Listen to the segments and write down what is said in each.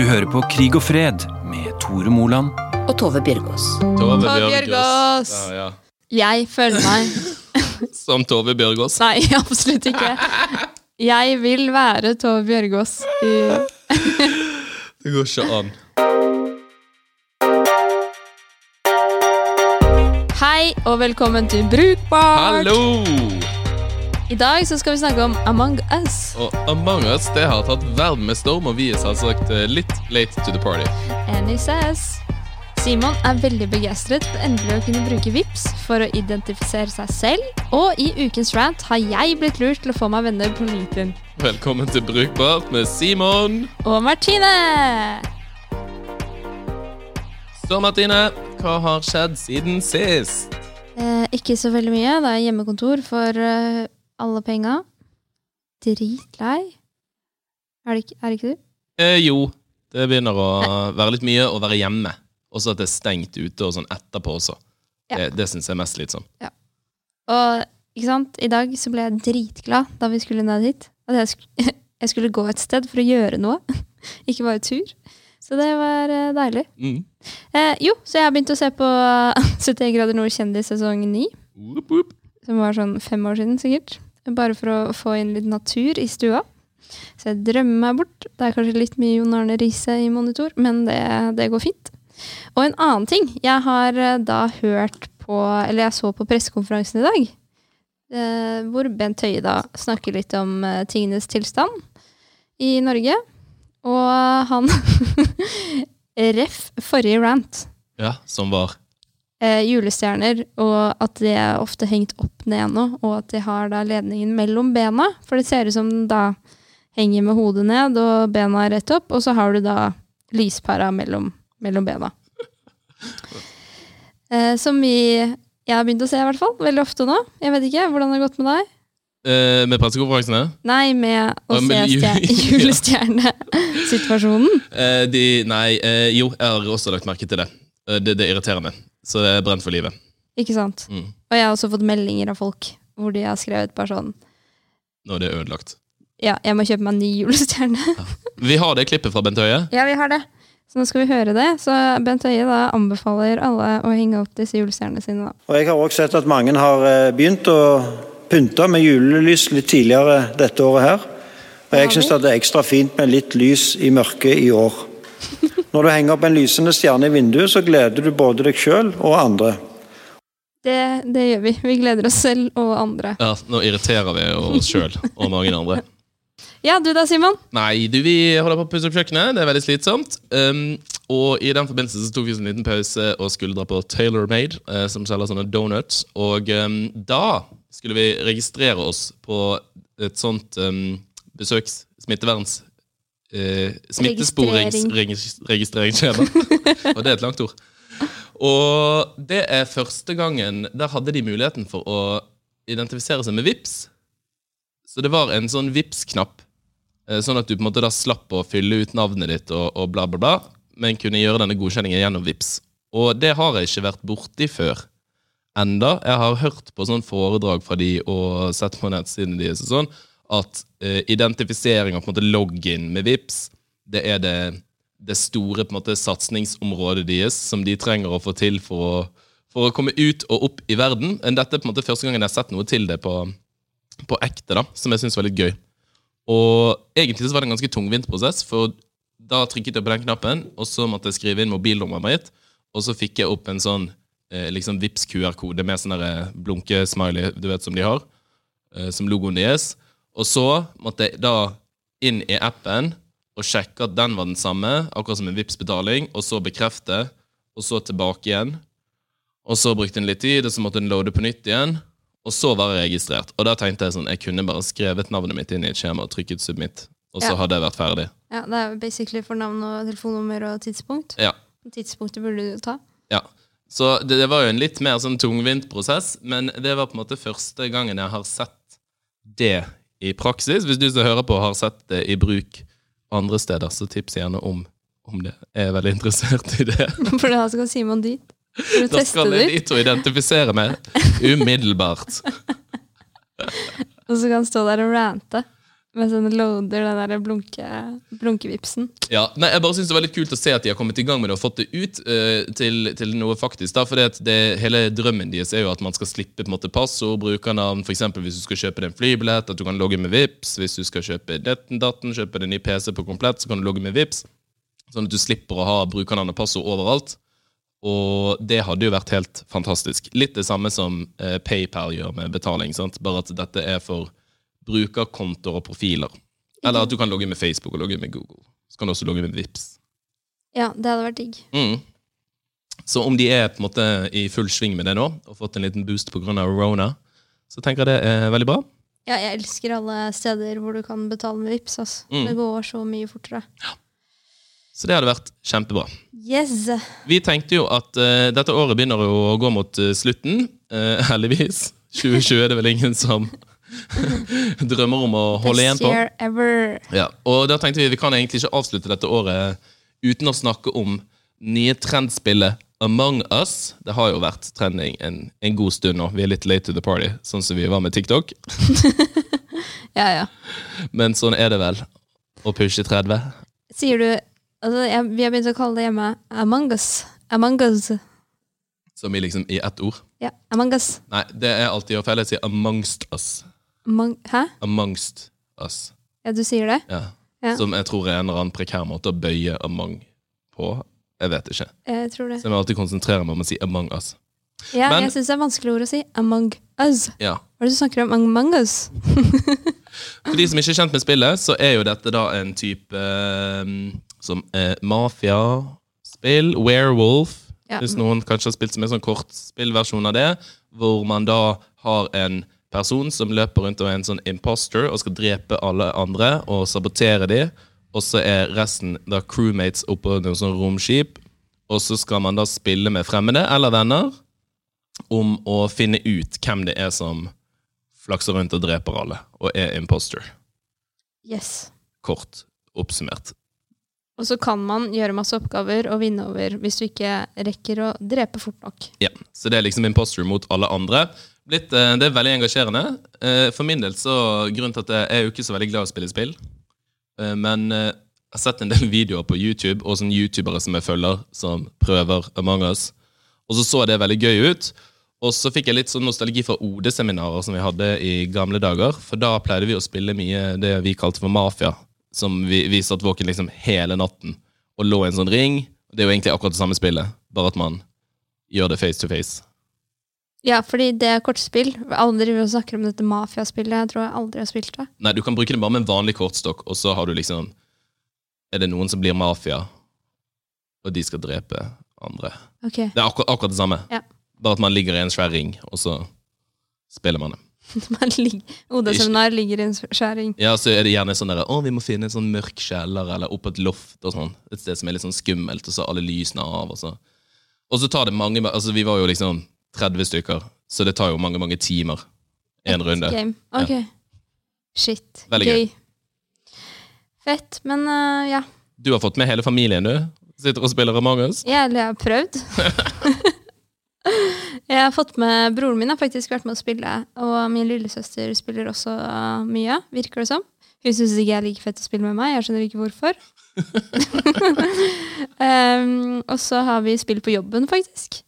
Du hører på Krig og fred med Tore Moland. og Tove Bjørgaas. Tove. Bjørgaas. Ja, ja. Jeg føler meg Som Tove Bjørgaas. Nei, absolutt ikke. Jeg vil være Tove Bjørgaas. i- Det går ikke an. Hei og velkommen til Brukbart! Hallo! I dag så skal vi snakke om Among Us. Og Among us det har tatt verden med storm, og vi er selvsagt eh, litt late to the party. Annie says. Simon er veldig begeistret for endelig å kunne bruke VIPs for å identifisere seg selv, og i ukens rant har jeg blitt lurt til å få meg venner på LinkedIn. Velkommen til Brukbart med Simon. Og Martine! Så, Martine, hva har skjedd siden sist? Eh, ikke så veldig mye. Det er hjemmekontor for eh, alle penga. Dritlei. Er det ikke, er det ikke du? Eh, jo, det begynner å være litt mye å være hjemme. Også at det er stengt ute og sånn etterpå også. Ja. Det, det syns jeg er mest slitsomt. Og ikke sant? i dag så ble jeg dritglad da vi skulle ned hit. At jeg, sk jeg skulle gå et sted for å gjøre noe. ikke bare tur. Så det var eh, deilig. Mm. Eh, jo, så jeg har begynt å se på 71 grader nord kjendis sesong 9. Oop, oop. Som var sånn fem år siden, sikkert. Bare for å få inn litt natur i stua. Så jeg drømmer meg bort. Det er kanskje litt mye Jon Arne Riise i monitor, men det, det går fint. Og en annen ting. Jeg har eh, da hørt på Eller jeg så på pressekonferansen i dag. Eh, hvor Bent Høie da snakker litt om eh, tingenes tilstand i Norge. Og han Ref forrige rant Ja, som var eh, julestjerner, og at de er ofte hengt opp ned nå, og at de har da ledningen mellom bena. For det ser ut som den da henger med hodet ned og bena rett opp, og så har du da lyspæra mellom, mellom bena. Eh, som vi jeg har begynt å se, i hvert fall. Veldig ofte nå. Jeg vet ikke, Hvordan det har gått med deg? eh, Med pressekonferansene? Nei, med å Ja, se med jul- julestjernesituasjonen. Eh, de, nei, eh, jo, jeg har også lagt merke til det. Eh, det. Det irriterer meg. Så det er brent for livet. Ikke sant? Mm. Og jeg har også fått meldinger av folk hvor de har skrevet bare sånn Nå er det ødelagt. Ja, jeg må kjøpe meg en ny julestjerne. Vi har det klippet fra Bent Høie. Ja, vi har det. Så nå skal vi høre det. Så Bent Høie da anbefaler alle å henge opp disse julestjernene sine. da. Og Jeg har også sett at mange har eh, begynt å pynte med julelys litt tidligere dette året her. Og jeg syns det er ekstra fint med litt lys i mørket i år. Når du henger opp en lysende stjerne i vinduet, så gleder du både deg sjøl og andre. Det, det gjør vi. Vi gleder oss selv og andre. Ja, Nå irriterer vi oss sjøl og mange andre. Ja, du da, Simon? Nei, du, vi holder på å pusse opp kjøkkenet. Det er veldig slitsomt. Um, og i den forbindelse så tok vi oss en liten pause og skulle dra på Taylor Made, uh, som selger sånne donuts. Og um, da skulle vi registrere oss på et sånt um, besøks... Smitteverns... Uh, Smittesporingsregistreringsskjema. og det er et langt ord. Og det er første gangen Der hadde de muligheten for å identifisere seg med VIPS. Så det var en sånn VIPS-knapp Eh, Sånn at du på en måte da slapp å fylle ut navnet ditt og, og bla, bla, bla, men kunne gjøre denne godkjenningen gjennom VIPS. Og det har jeg ikke vært borti før enda. Jeg har hørt på sånn foredrag fra de og sett på nettsidene deres og sånn, at uh, identifisering og på en måte login med VIPS, det er det, det store på en måte satsingsområdet deres som de trenger å få til for å, for å komme ut og opp i verden. Men dette er på en måte første gangen jeg har sett noe til det på, på ekte, da, som jeg syns var litt gøy. Og egentlig så var det en ganske tungvint prosess, for da trykket jeg på den knappen, og så måtte jeg skrive inn mobilnummeret mitt, og så fikk jeg opp en sånn eh, liksom Vipps QR-kode med sånn der blunkesmiley, du vet som de har, eh, som logoen deres. Og så måtte jeg da inn i appen og sjekke at den var den samme, akkurat som en vips betaling og så bekrefte, og så tilbake igjen. Og så brukte den litt tid, og så måtte den loade på nytt igjen. Og så var jeg registrert. Og da tenkte jeg sånn, jeg kunne bare skrevet navnet mitt inn i et skjema og trykket submit, og så Ja. hadde jeg vært ferdig. Ja, Det er basically for navn og telefonnummer og tidspunkt. Ja, Tidspunktet burde du ta. ja. Så det, det var jo en litt mer sånn tungvint prosess, men det var på en måte første gangen jeg har sett det i praksis. Hvis du som hører på har sett det i bruk andre steder, så tips gjerne om, om det. Jeg er veldig interessert i det. For da skal Simon dit. For å Da skal jeg dit og identifisere meg umiddelbart. Og så kan han stå der og rante. Mens den loader den der blunke, blunkevipsen. Ja, nei, Jeg bare synes det var litt kult å se at de har kommet i gang med det og fått det ut uh, til, til noe faktisk. da, for det, det, Hele drømmen deres er jo at man skal slippe på en måte passord, brukernavn. For eksempel hvis du skal kjøpe deg en flybillett, at du kan logge med Vips. Hvis du skal kjøpe detten, datten, kjøpe deg en ny PC på komplett, så kan du logge med Vips. Sånn at du slipper å ha brukernavn og passord overalt. Og det hadde jo vært helt fantastisk. Litt det samme som uh, PayPal gjør med betaling. sant? Bare at dette er for brukerkontoer og profiler. Eller at du kan logge med Facebook og logge med Google. Så kan du også logge med Vips. Ja, det hadde vært digg. Mm. Så om de er på en måte i full sving med det nå, og fått en liten boost pga. Rona, så tenker jeg det er veldig bra. Ja, jeg elsker alle steder hvor du kan betale med Vipps. Altså. Mm. Det går så mye fortere. Så det hadde vært kjempebra. Yes! Vi tenkte jo at uh, dette året begynner å gå mot uh, slutten, Uh, heldigvis. 2020 er det vel ingen som drømmer om å holde igjen på. Ja, og da tenkte vi vi kan egentlig ikke avslutte dette året uten å snakke om nye trendspillet Among Us. Det har jo vært trending en, en god stund nå. Vi er litt late to the party, sånn som vi var med TikTok. Ja, ja. Men sånn er det vel å pushe 30. Sier du altså, jeg, Vi har begynt å kalle det hjemme Among us. Among us. Som i liksom i ett ord. Ja, Among us. Nei, det er alltid å feil. Jeg sier amongst us. Among, hæ? Amongst us. Ja, du sier det? Ja. Ja. Som jeg tror er en eller annen prekær måte å bøye among på. Jeg vet ikke. Jeg tror det. Så jeg må alltid konsentrere meg om å si among us. Ja, Men- jeg syns det er vanskelig ord å si. Among us. Ja. Hva er det du snakker om? Among us? For de som ikke er kjent med spillet, så er jo dette da en type eh, som eh, mafiaspill. Werewolf. Ja. Hvis noen kanskje har spilt som en sånn kortspillversjon av det, hvor man da har en person som løper rundt og er en sånn imposter og skal drepe alle andre og sabotere de, og så er resten da crewmates oppå noen sånn romskip, og så skal man da spille med fremmede eller venner om å finne ut hvem det er som flakser rundt og dreper alle, og er imposter. Yes. Kort oppsummert. Og så kan man gjøre masse oppgaver og vinne over hvis du ikke rekker å drepe fort nok. Ja, Så det er liksom imposter mot alle andre. Blitt, eh, det er veldig engasjerende. Eh, For min del så grunnen til at jeg er jo ikke så veldig glad i å spille spill. Eh, Men jeg har sett en del videoer på YouTube og sånne youtubere som jeg følger, som prøver Among us. Og så så det veldig gøy ut. Og så fikk jeg litt sånn nostalgi fra OD-seminarer som vi hadde i gamle dager. For da pleide vi å spille mye det vi kalte for mafia. Som vi, vi satt våken liksom hele natten og lå i en sånn ring. Det er jo egentlig akkurat det samme spillet, bare at man gjør det face to face. Ja, fordi det er kortspill. Alle driver og snakker om dette mafiaspillet. Jeg tror jeg aldri har spilt det. Nei, du kan bruke det bare med en vanlig kortstokk, og så har du liksom Er det noen som blir mafia, og de skal drepe andre? Okay. Det er akkurat, akkurat det samme. Ja. Bare at man ligger i en svær ring, og så spiller man det. Man ligger- i en svær ring. Ja, så er det gjerne sånn der, å, vi må finne en sånn mørk kjeller, eller opp et loft, og sånn. Et sted som er litt sånn skummelt, og så alle lysene av, og så Og så tar det mange Altså, vi var jo liksom 30 stykker, så det tar jo mange, mange timer. En runde. Game. Ok. Shit. Veldig Gøy. Fett. Men uh, ja. Du har fått med hele familien, du? Sitter og spiller Among us? Jeg, eller jeg har prøvd. jeg har fått med Broren min har faktisk vært med å spille, og min lillesøster spiller også uh, mye, virker det som. Hun syns ikke jeg er like fett å spille med meg. Jeg skjønner ikke hvorfor. um, og så har vi spill på jobben, faktisk.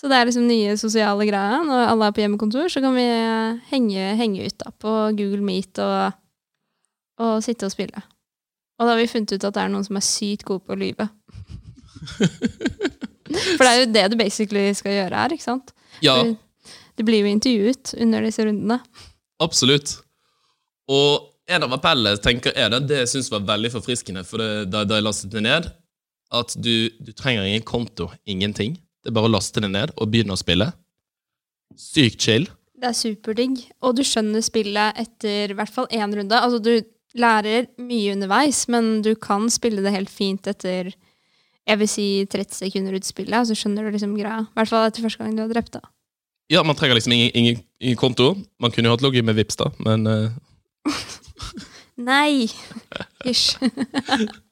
Så det er liksom nye sosiale greier. Når alle er på hjemmekontor, så kan vi henge, henge ut da, på Google Meet og, og sitte og spille. Og da har vi funnet ut at det er noen som er sykt gode på å lyve. For det er jo det du basically skal gjøre her, ikke sant? Ja, Det blir jo intervjuet under disse rundene. absolutt. Og en av appellene tenker jeg det, det jeg synes var veldig forfriskende for det, da, da jeg lastet det ned, at du, du trenger ingen konto, ingenting. Det er bare å laste det ned og begynne å spille. Sykt chill. Det er superdigg. Og du skjønner spillet etter i hvert fall én runde. Altså, du lærer mye underveis, men du kan spille det helt fint etter jeg vil si 30 sekunder ut spillet, og så skjønner du liksom greia. I hvert fall etter første gang du har drept da. Ja, man trenger liksom ingen, ingen, ingen konto. Man kunne jo hatt login med Vipps da, men uh... Nei! Hysj.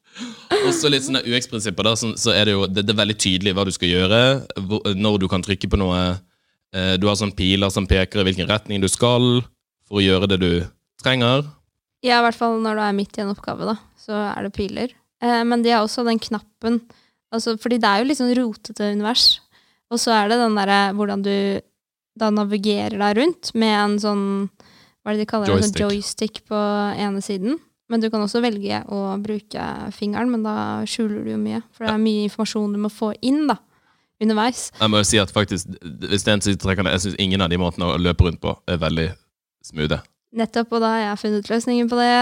også litt sånne UX-prinsipper, så, så er det jo det, det er veldig tydelig hva du skal gjøre, hvor, når du kan trykke på noe. Eh, du har sånne piler som peker i hvilken retning du skal, for å gjøre det du trenger. Ja, i hvert fall når du er midt i en oppgave, da, så er det piler. Eh, men de har også den knappen altså, Fordi det er jo litt sånn rotete univers. Og så er det den derre hvordan du da navigerer deg rundt med en sånn Hva er det de kaller det? Joystick. Sånn joystick på ene siden. Men du kan også velge å bruke fingeren, men da skjuler du jo mye. For det er mye informasjon du må få inn da, underveis. Jeg må jo si at faktisk, hvis det er en som trekker jeg syns ingen av de måtene å løpe rundt på er veldig smoothe. Nettopp, og da har jeg funnet løsningen på det.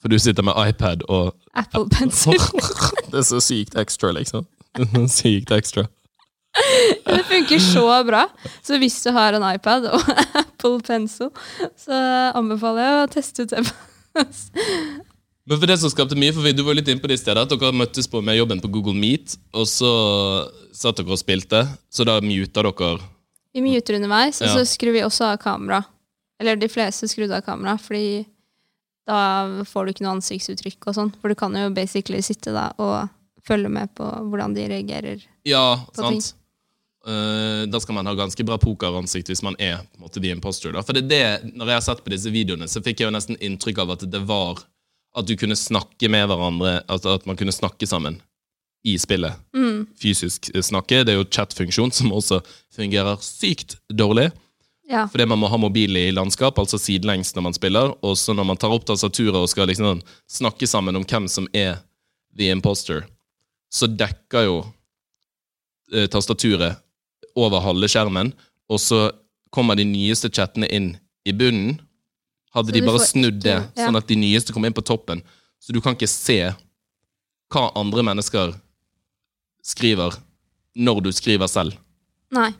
For du sitter med iPad og Apple Pencil. Det er så sykt ekstra, liksom. Sykt ekstra. Det funker så bra. Så hvis du har en iPad og Apple Pencil, så anbefaler jeg å teste ut det. Men for det som skapte mye forvirring, Du var litt inne på det i stedet, at dere møttes på med jobben på Google Meet, og så satt dere og spilte, så da muta dere Vi muter underveis, og så skrur vi også av kamera. Eller de fleste skrudde av kamera, fordi da får du ikke noe ansiktsuttrykk og sånn. For du kan jo basically sitte da og følge med på hvordan de reagerer. Ja, sant. Eh, da skal man ha ganske bra pokeransikt hvis man er på en måte the imposter. Da. For det er det, når jeg har sett på disse videoene, så fikk jeg jo nesten inntrykk av at det var at du kunne snakke med hverandre, altså at man kunne snakke sammen i spillet. Mm. Fysisk snakke. Det er jo chat-funksjon som også fungerer sykt dårlig. Ja. Fordi man må ha mobil i landskap, altså sidelengs når man spiller. Og så når man tar opp tastaturet og skal liksom snakke sammen om hvem som er the imposter, så dekker jo eh, tastaturet over halve skjermen, og så kommer de nyeste chattene inn i bunnen. Hadde de bare snudd det, ja. sånn at de nyeste kom inn på toppen. Så du kan ikke se hva andre mennesker skriver når du skriver selv. Nei.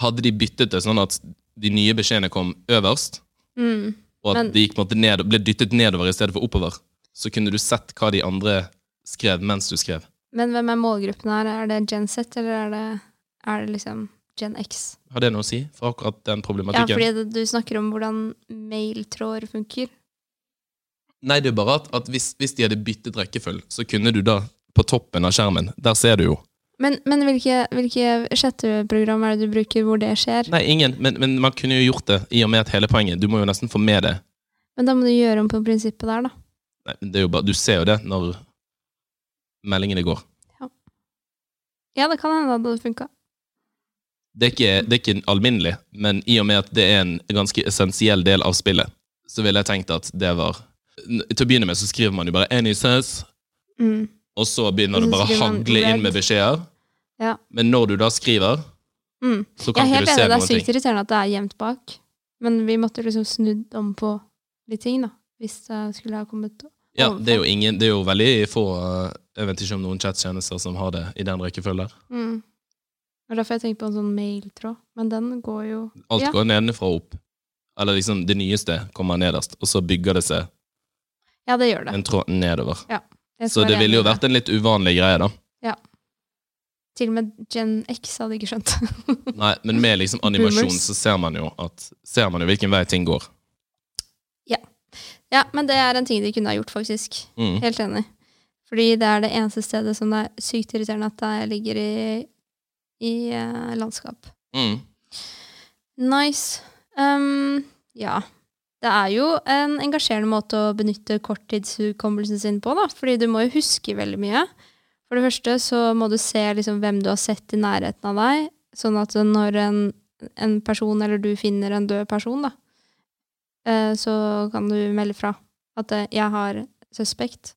Hadde de byttet det sånn at de nye beskjedene kom øverst, Mm. og at Men- de gikk ned, ble dyttet nedover i stedet for oppover, så kunne du sett hva de andre skrev mens du skrev. Men hvem er målgruppen her? Er det Genset, eller er det, er det liksom Gen X? Har det noe å si for akkurat den problematikken? Ja, fordi du snakker om hvordan mailtråder funker. Nei, det er bare at, at hvis, hvis de hadde byttet rekkefølge, så kunne du da, på toppen av skjermen, der ser du jo Men, men hvilke, hvilke chatteprogram er det du bruker hvor det skjer? Nei, ingen, men, men man kunne jo gjort det, i og med at hele poenget Du må jo nesten få med det. Men da må du gjøre om på prinsippet der, da. Nei, men det er jo bare, du ser jo det når meldingene går. Ja, det kan hende det hadde funka. Det er, ikke, det er ikke alminnelig, men i og med at det er en ganske essensiell del av spillet, så ville jeg tenkt at det var Til å begynne med så skriver man jo bare 'any says', Mm. og så begynner det bare å hagle inn med beskjeder. Ja. Men når du da skriver, Mm. så Jeg kan er ikke helt du enig, se det er sykt irriterende at det er gjemt bak. Men vi måtte liksom snudd om på litt ting, da. Hvis det skulle ha kommet Ja, det er jo ingen, det er jo veldig få uh, Jeg vet ikke om noen chattjenester som har det i den rekkefølgen. mm. Det er derfor jeg tenker på en sånn mailtråd. Men den går jo Alt Ja. går nedenfra og opp. Eller liksom det nyeste kommer nederst, og så bygger det seg Ja, det gjør det. en tråd nedover. Ja. Så det ville jo vært en litt uvanlig greie, da. Ja. Til og med Gen X hadde ikke skjønt. Nei, men med liksom animasjon Boomers. så ser man jo at Ser man jo hvilken vei ting går. ja, men det er en ting de kunne ha gjort, faktisk. Mm. Helt enig. Fordi det er det eneste stedet som det er sykt irriterende at det ligger i, i uh, landskap. Mm. Nice. Um, ja. Det er jo en engasjerende måte å benytte korttidshukommelsen sin på, da. Fordi du må jo huske veldig mye. For det første så må du se liksom hvem du har sett i nærheten av deg, sånn at når en, en person, eller du finner en død person, da, uh, så kan du melde fra at uh, jeg har suspekt.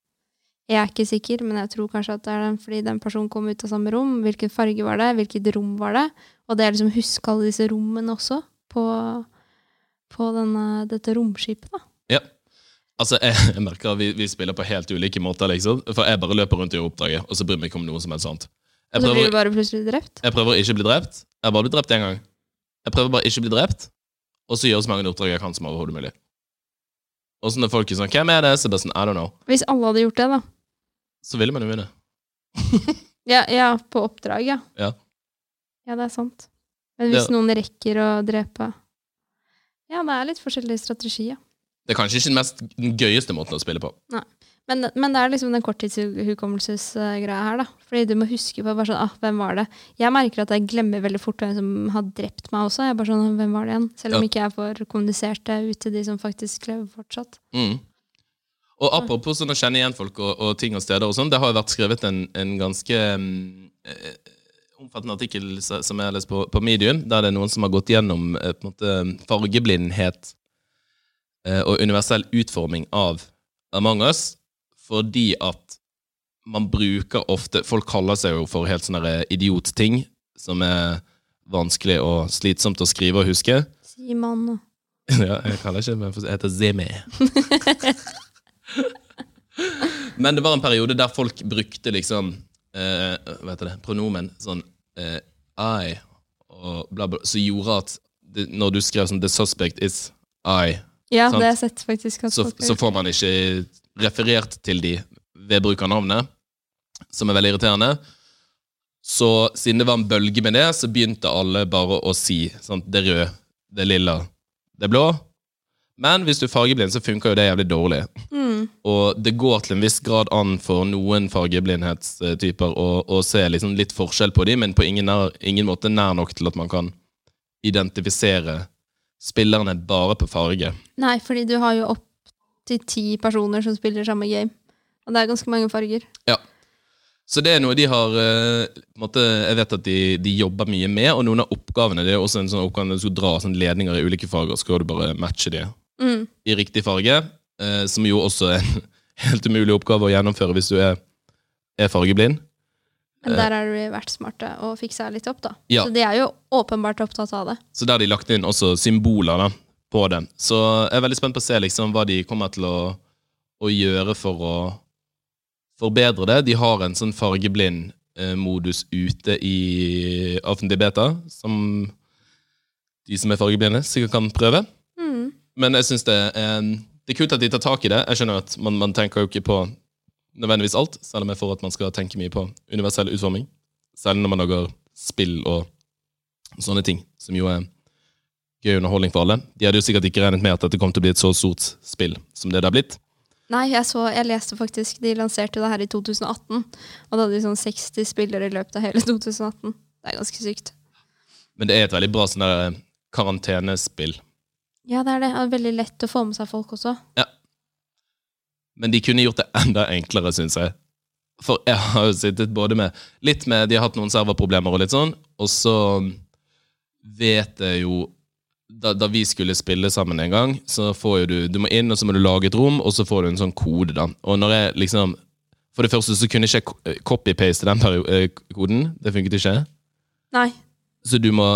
Jeg er ikke sikker, men jeg tror kanskje at det er den fordi den personen kom ut av samme rom. Hvilken farge var det? Hvilket rom var det? Og det er liksom huske alle disse rommene også på, på denne, dette romskipet, da. Ja. Altså, jeg, jeg merker at vi, vi spiller på helt ulike måter, liksom. For jeg bare løper rundt i oppdraget, og så bryr meg ikke om noe som helst annet. Og så blir du bare plutselig drept. jeg prøver å ikke bli drept. Jeg har bare blitt drept én gang. Jeg prøver bare ikke å bli drept, og så gjør så mange oppdrag jeg kan som overhodet mulig. Og så når folk er sånn 'Hvem er det?' så er det sånn 'I don't know'. Hvis alle hadde gjort det, da. Så ville man jo vinne. Ja, ja på oppdrag, ja. Ja. Ja, det er sant. Men hvis ja. noen rekker å drepe Ja, det er litt forskjellige strategier. Det er kanskje ikke den mest den gøyeste måten å spille på. Men, men det er liksom den korttidshukommelsesgreia her, da. Fordi du må huske på bare sånn, ah, hvem var det? Jeg merker at jeg glemmer veldig fort hvem som har drept meg også. Jeg er bare sånn, hvem var det igjen? Selv om Ja. ikke jeg får kommunisert det ut til de som faktisk lever fortsatt. Mm. Og apropos sånn å kjenne igjen folk og, og ting og steder og sånn, det har jo vært skrevet en, en ganske mm, eh, omfattende artikkel som jeg har lest på, på Medium, der det er noen som har gått gjennom eh, på en måte fargeblindhet eh, og universell utforming av Among us, fordi at man bruker ofte Folk kaller seg jo for helt sånne idiotting som er vanskelig og slitsomt å skrive og huske. Simon Ja, jeg kaller ikke meg for Jeg heter Zemi. Men det var en periode der folk brukte liksom eh, Hva heter det? Pronomen sånn eh, I og bla, bla, som gjorde at det, når du skrev sånn 'The suspect is I', Ja, Sant. det har jeg sett faktisk. Så, så får man ikke referert til de ved bruk av navnet, som er veldig irriterende. Så siden det var en bølge med det, så begynte alle bare å si sånn, det er rød, det lilla, det blå. Men hvis du er fargeblind, så funker jo det jævlig dårlig. Mm. Og det går til en viss grad an for noen fargeblindhetstyper å, å se liksom litt forskjell på dem, men på ingen, nær, ingen måte nær nok til at man kan identifisere spillerne bare på farge. Nei, fordi du har jo opp til ti personer som spiller samme game. Og det er ganske mange farger. Ja. Så det er noe de har eh, måte, Jeg vet at de, de jobber mye med, og noen av oppgavene Det er også en sånn oppgave når du skal dra sånn ledninger i ulike farger, så skal du bare matche de Mm. i riktig farge. eh, som jo også er en helt umulig oppgave å gjennomføre hvis du er, er fargeblind. Men der har de vært smarte og fiksa litt opp, da. Ja. Så de er jo åpenbart opptatt av det. Så der har de lagt inn også symboler da, på det. Så jeg er veldig spent på å se liksom, hva de kommer til å, å gjøre for å forbedre det. De har en sånn fargeblind eh, modus ute i offentlig beta, som de som er fargeblinde, sikkert kan prøve. Men jeg synes det det er kult at de tar tak i det. Jeg skjønner at man, man tenker jo ikke på nødvendigvis alt, selv om jeg får at man skal tenke mye på universell utforming. Selv når man lager spill og sånne ting, som jo er gøy underholdning for alle. De hadde jo sikkert ikke regnet med at dette kom til å bli et så stort spill som det det har blitt. Nei, jeg, så, jeg leste faktisk De lanserte det her i 2018, og da hadde de sånn 60 spillere i løpet av hele 2018. Det er ganske sykt. Men det er et veldig bra sånn der karantenespill. Ja, det er det. Og veldig lett å få med seg folk også. Ja. Men de kunne gjort det enda enklere, syns jeg. For jeg har jo sittet både med Litt med De har hatt noen serverproblemer og litt sånn, og så vet jeg jo da, da vi skulle spille sammen en gang, så får jo du Du må inn, og så må du lage et rom, og så får du en sånn kode, da. Og når jeg liksom For det første så kunne jeg ikke copy-paste den eh, koden. Det funket ikke. Nei. Så du må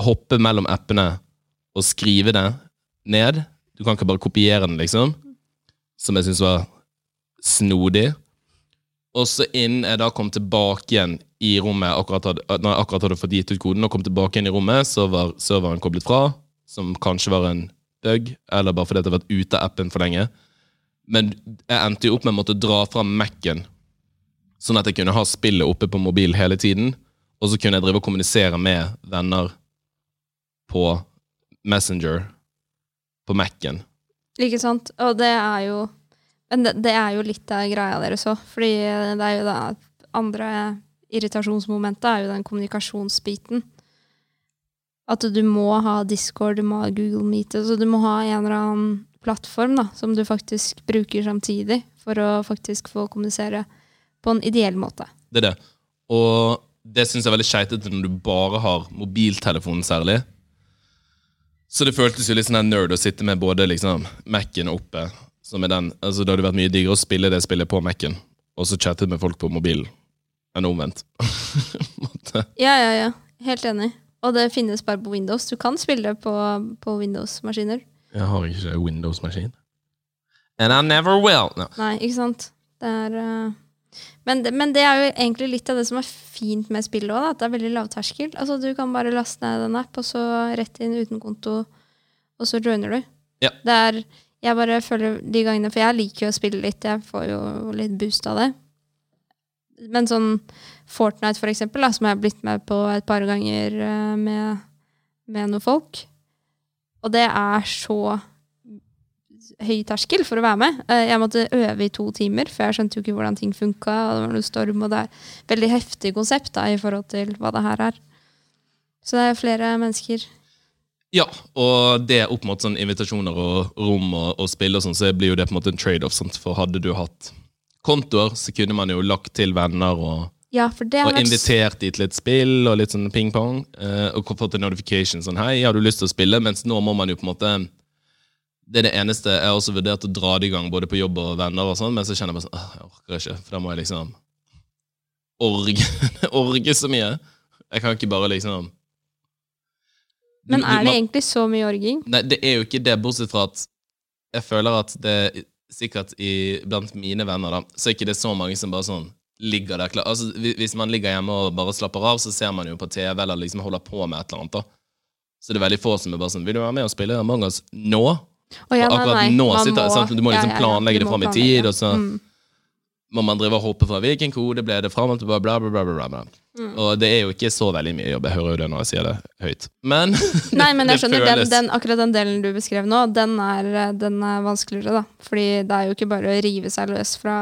hoppe mellom appene og skrive det ned. Du kan ikke bare kopiere den, liksom. Som jeg syns var snodig. Og så innen jeg da kom tilbake igjen i rommet akkurat hadde, når jeg akkurat hadde fått gitt ut koden, og kom tilbake igjen i rommet, så var serveren koblet fra, som kanskje var en bug, eller bare fordi jeg hadde vært ute av appen for lenge. Men jeg endte jo opp med å måtte dra fra Mac-en, sånn at jeg kunne ha spillet oppe på mobil hele tiden. Og så kunne jeg drive og kommunisere med venner på Messenger på Mac-en. Ikke sant? Og det er jo Men det, det er jo litt av greia deres òg. Fordi det er jo det andre irritasjonsmomentet er jo den kommunikasjonsbiten. At du må ha Discord, du må ha Google Meet, så du må ha en eller annen plattform da, som du faktisk bruker samtidig for å faktisk få kommunisere på en ideell måte. Det er det. Og det syns jeg er veldig skeitete når du bare har mobiltelefonen særlig. Så det føltes jo litt sånn nerd å sitte med både liksom Mac-en oppe, som er den Altså Det hadde vært mye diggere å spille det spillet på Mac-en, og så chatte med folk på mobilen, enn omvendt. Ja, ja, ja. Helt enig. Og det finnes bare på Windows. Du kan spille det på, på Windows-maskiner. jeg har ikke Windows-maskin. And I never will. No. Nei, ikke sant? Det er eh, men, det, men det er jo egentlig litt av det som er fint med spillet òg, at det er veldig lavterskel. Altså, du kan bare laste ned en app, og så rett inn uten konto, og så joiner du. Ja. Det er Jeg bare føler de gangene For jeg liker jo å spille litt, jeg får jo litt boost av det. Men sånn Fortnite, for eksempel, da, som jeg har blitt med på et par ganger eh, med, med noen folk. Og det er så høy terskel for å være med. Eh, Jeg måtte øve i to timer, for jeg skjønte jo ikke hvordan ting funka. Det var noe storm, og det er veldig heftig konsept da, i forhold til hva det her er. Så det er flere mennesker. Ja, og det opp mot sånn invitasjoner og rom og, og spill og sånn, så blir jo det på en måte en trade-off. For hadde du hatt kontoer, så kunne man jo lagt til venner og, Ja, for det har og invitert til litt spill og litt sånn ping-pong. Eh, og fått en notification sånn 'Hei, har du lyst til å spille?' Mens nå må man jo på en måte Det er det eneste Jeg har også vurdert å dra det i gang både på jobb og venner, og sånn, men så kjenner jeg bare sånn Jeg orker ikke, for da må jeg liksom orge, orge så mye. Jeg kan ikke bare liksom Men er det egentlig så mye orging? Nei, det er jo ikke det, bortsett fra at jeg føler at det sikkert i, blant mine venner, da, så er ikke det så mange som bare sånn ligger der klar. Altså, hvis man ligger hjemme og bare slapper av, så ser man jo på TV eller liksom holder på med et eller annet. da. Så det er veldig få som er bare sånn Vil du være med og spille Among us nå? Å ja, Og akkurat nei, nei. nå sitter sitter- sant, du må liksom planlegge det fram i tid, og så- mm. Må man drive og hoppe fra hvilken kode ble det fram bla, bla, bla, bla, bla. Mm. Og det er jo ikke så veldig mye jobb. Jeg hører jo det når jeg sier det høyt. Men Nei, men jeg skjønner, den, den, akkurat den delen du beskrev nå, den er, den er vanskeligere, da. Fordi det er jo ikke bare å rive seg løs fra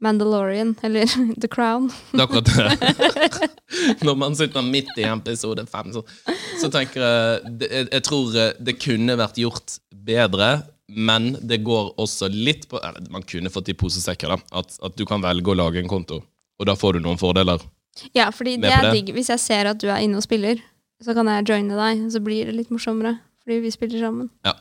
Mandalorian, eller The Crown. Det er akkurat det. Når man sitter midt i episode fem, så, så tenker jeg jeg, jeg tror eh, det kunne vært gjort bedre, men det går også litt på eller, Man kunne fått i posesekker, da. At, at du kan velge å lage en konto, og da får du noen fordeler. Ja, fordi det er digg. Hvis jeg ser at du er inne og spiller, så kan jeg joine deg, så blir det litt morsommere. Fordi vi spiller sammen. Ja.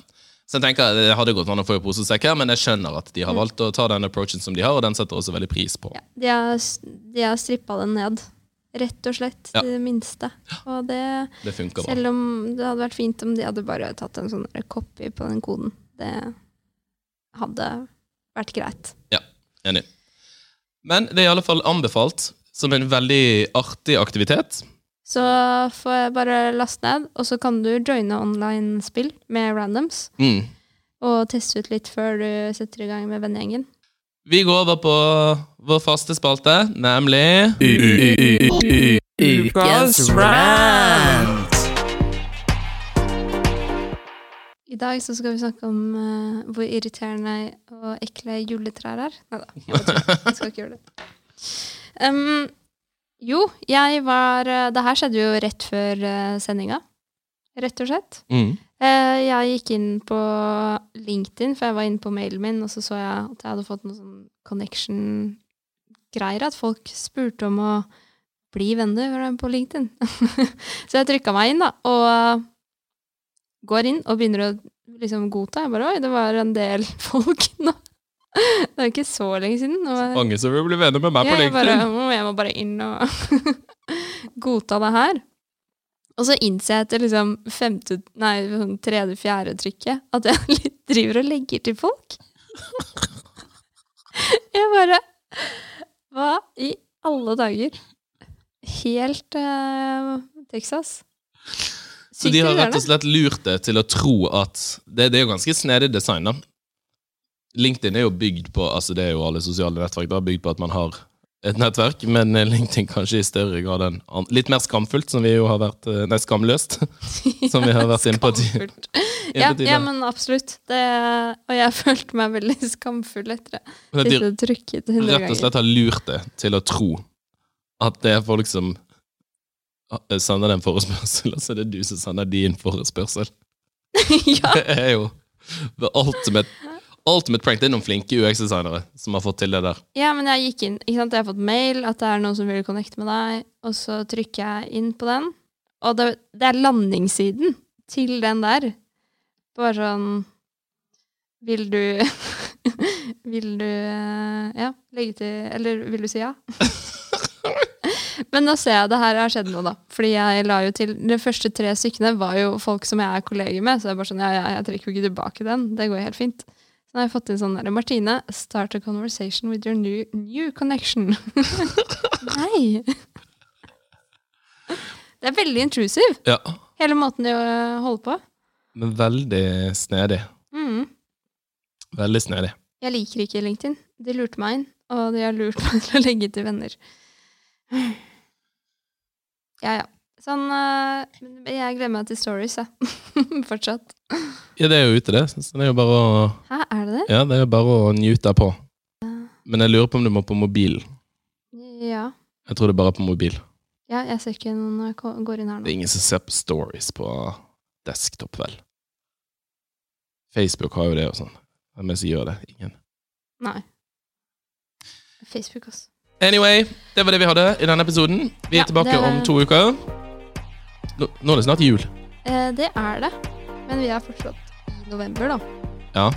Så jeg tenker Det hadde gått an å få i posesekker, men jeg skjønner at de har valgt å ta den approachen som de har, og den setter også veldig pris på. Ja, de har, de har strippa den ned. Rett og slett. Ja. Det minste. Og det Det funker bra. Selv om det hadde vært fint om de hadde bare tatt en sånn copy på den koden. Det hadde vært greit. Ja, Enig. Men det er i alle fall anbefalt som en veldig artig aktivitet. Så får jeg bare laste ned, og så kan du joine online-spill med randoms. Mm. Og teste ut litt før du setter i gang med vennegjengen. Vi går over på vår faste spalte, nemlig Ukas rant. I dag så skal vi snakke om uh, hvor irriterende og ekle juletrær er. Nei da, jeg skal ikke gjøre det. Um, jo, jeg var eh, Det her skjedde jo rett før uh, sendinga, rett og slett. mm. Eh, jeg gikk inn på LinkedIn, for jeg var inne på mailen min, og så så jeg at jeg hadde fått noen sånn connection-greier. At folk spurte om å bli venner på LinkedIn. så jeg trykka meg inn, da, og går inn og begynner å liksom godta. Jeg bare Oi, det var en del folk nå. Det er ikke så lenge siden. Så Mange som vil bli venner med meg på ja, jeg, LinkedIn. «Å, jeg må bare inn og godta det her. Og så innser jeg etter liksom femte, nei, sånn tredje, fjerde trykket at jeg driver og legger til folk. Jeg bare Hva i alle dager? Helt uh, Texas. Så de har rett og slett lurt deg til å tro at Det, det er jo ganske snedig design, da. LinkedIn er jo bygd på Altså det er jo alle sosiale nettverk da, bygd på at man har et nettverk, men LinkedIn kanskje i større grad enn Litt mer skamfullt, som vi jo har vært eh, Nei, skamløst, som vi har vært inne på Ja, ja, men absolutt. Det, og jeg følte meg veldig skamfull etter det. At de trykket hundre rett og slett har lurt det til å tro at det er folk som eh, sender deg en forespørsel, og så er det du som sender din forespørsel. ja. Det er jo the ultimate, ultimate prank. Det er noen flinke UX-designere som har fått til det der. Ja, men jeg gikk inn. Ikke sant? Jeg har fått mail at det er noen som vil connecte med deg, og så trykker jeg inn på den. Og det, det er landingssiden til den der. Bare sånn Vil du Vil du eh, Ja, legge til Eller vil du si ja? Men nå ser jeg det her har skjedd noe, da. Fordi jeg la jo til De første tre stykkene var jo folk som jeg er kolleger med, så jeg bare sånn, ja, ja, jeg trekker jo ikke tilbake den. Det går helt fint. Så nå har jeg fått inn sånn der, Martine, start a conversation with your new, new connection. Nei! Det er veldig intrusive, Ja, hele måten de øh, holder på. men veldig snedig. Mm. Veldig snedig. Jeg liker ikke LinkedIn. De lurte meg inn, og de har lurt meg til å legge til venner. Ja, ja. Sånn øh, Jeg gleder meg til stories, jeg. Fortsatt. Ja, det er jo ute, det. Så det er jo bare å, Hæ, er det det? ja, det er jo bare å njute på. Men jeg lurer på om du må på mobil. Ja. Jeg tror det er bare på mobil. Ja, jeg ser ikke når jeg går inn her nå. Det er ingen som ser på stories på desktop, vel. Facebook har jo det og sånn. Hvem er det som gjør det? Ingen. Nei. Facebook, også. Anyway, det var det vi hadde i denne episoden. Vi er Ja, tilbake det- om to uker. Nå, nå er det snart jul. Eh, det er det. Men vi er fortsatt i november, da. Ja.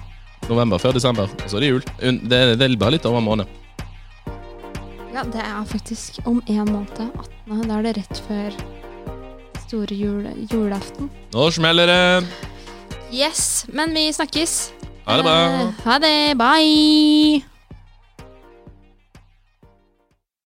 November før desember, og så er det jul. Det, det er bare litt over en måned. Ja, det er faktisk om en måned. 18. Da er det rett før store jule, julaften. Nå smeller det! Yes, men vi snakkes. Ha det bra! Eh, ha det. Bye!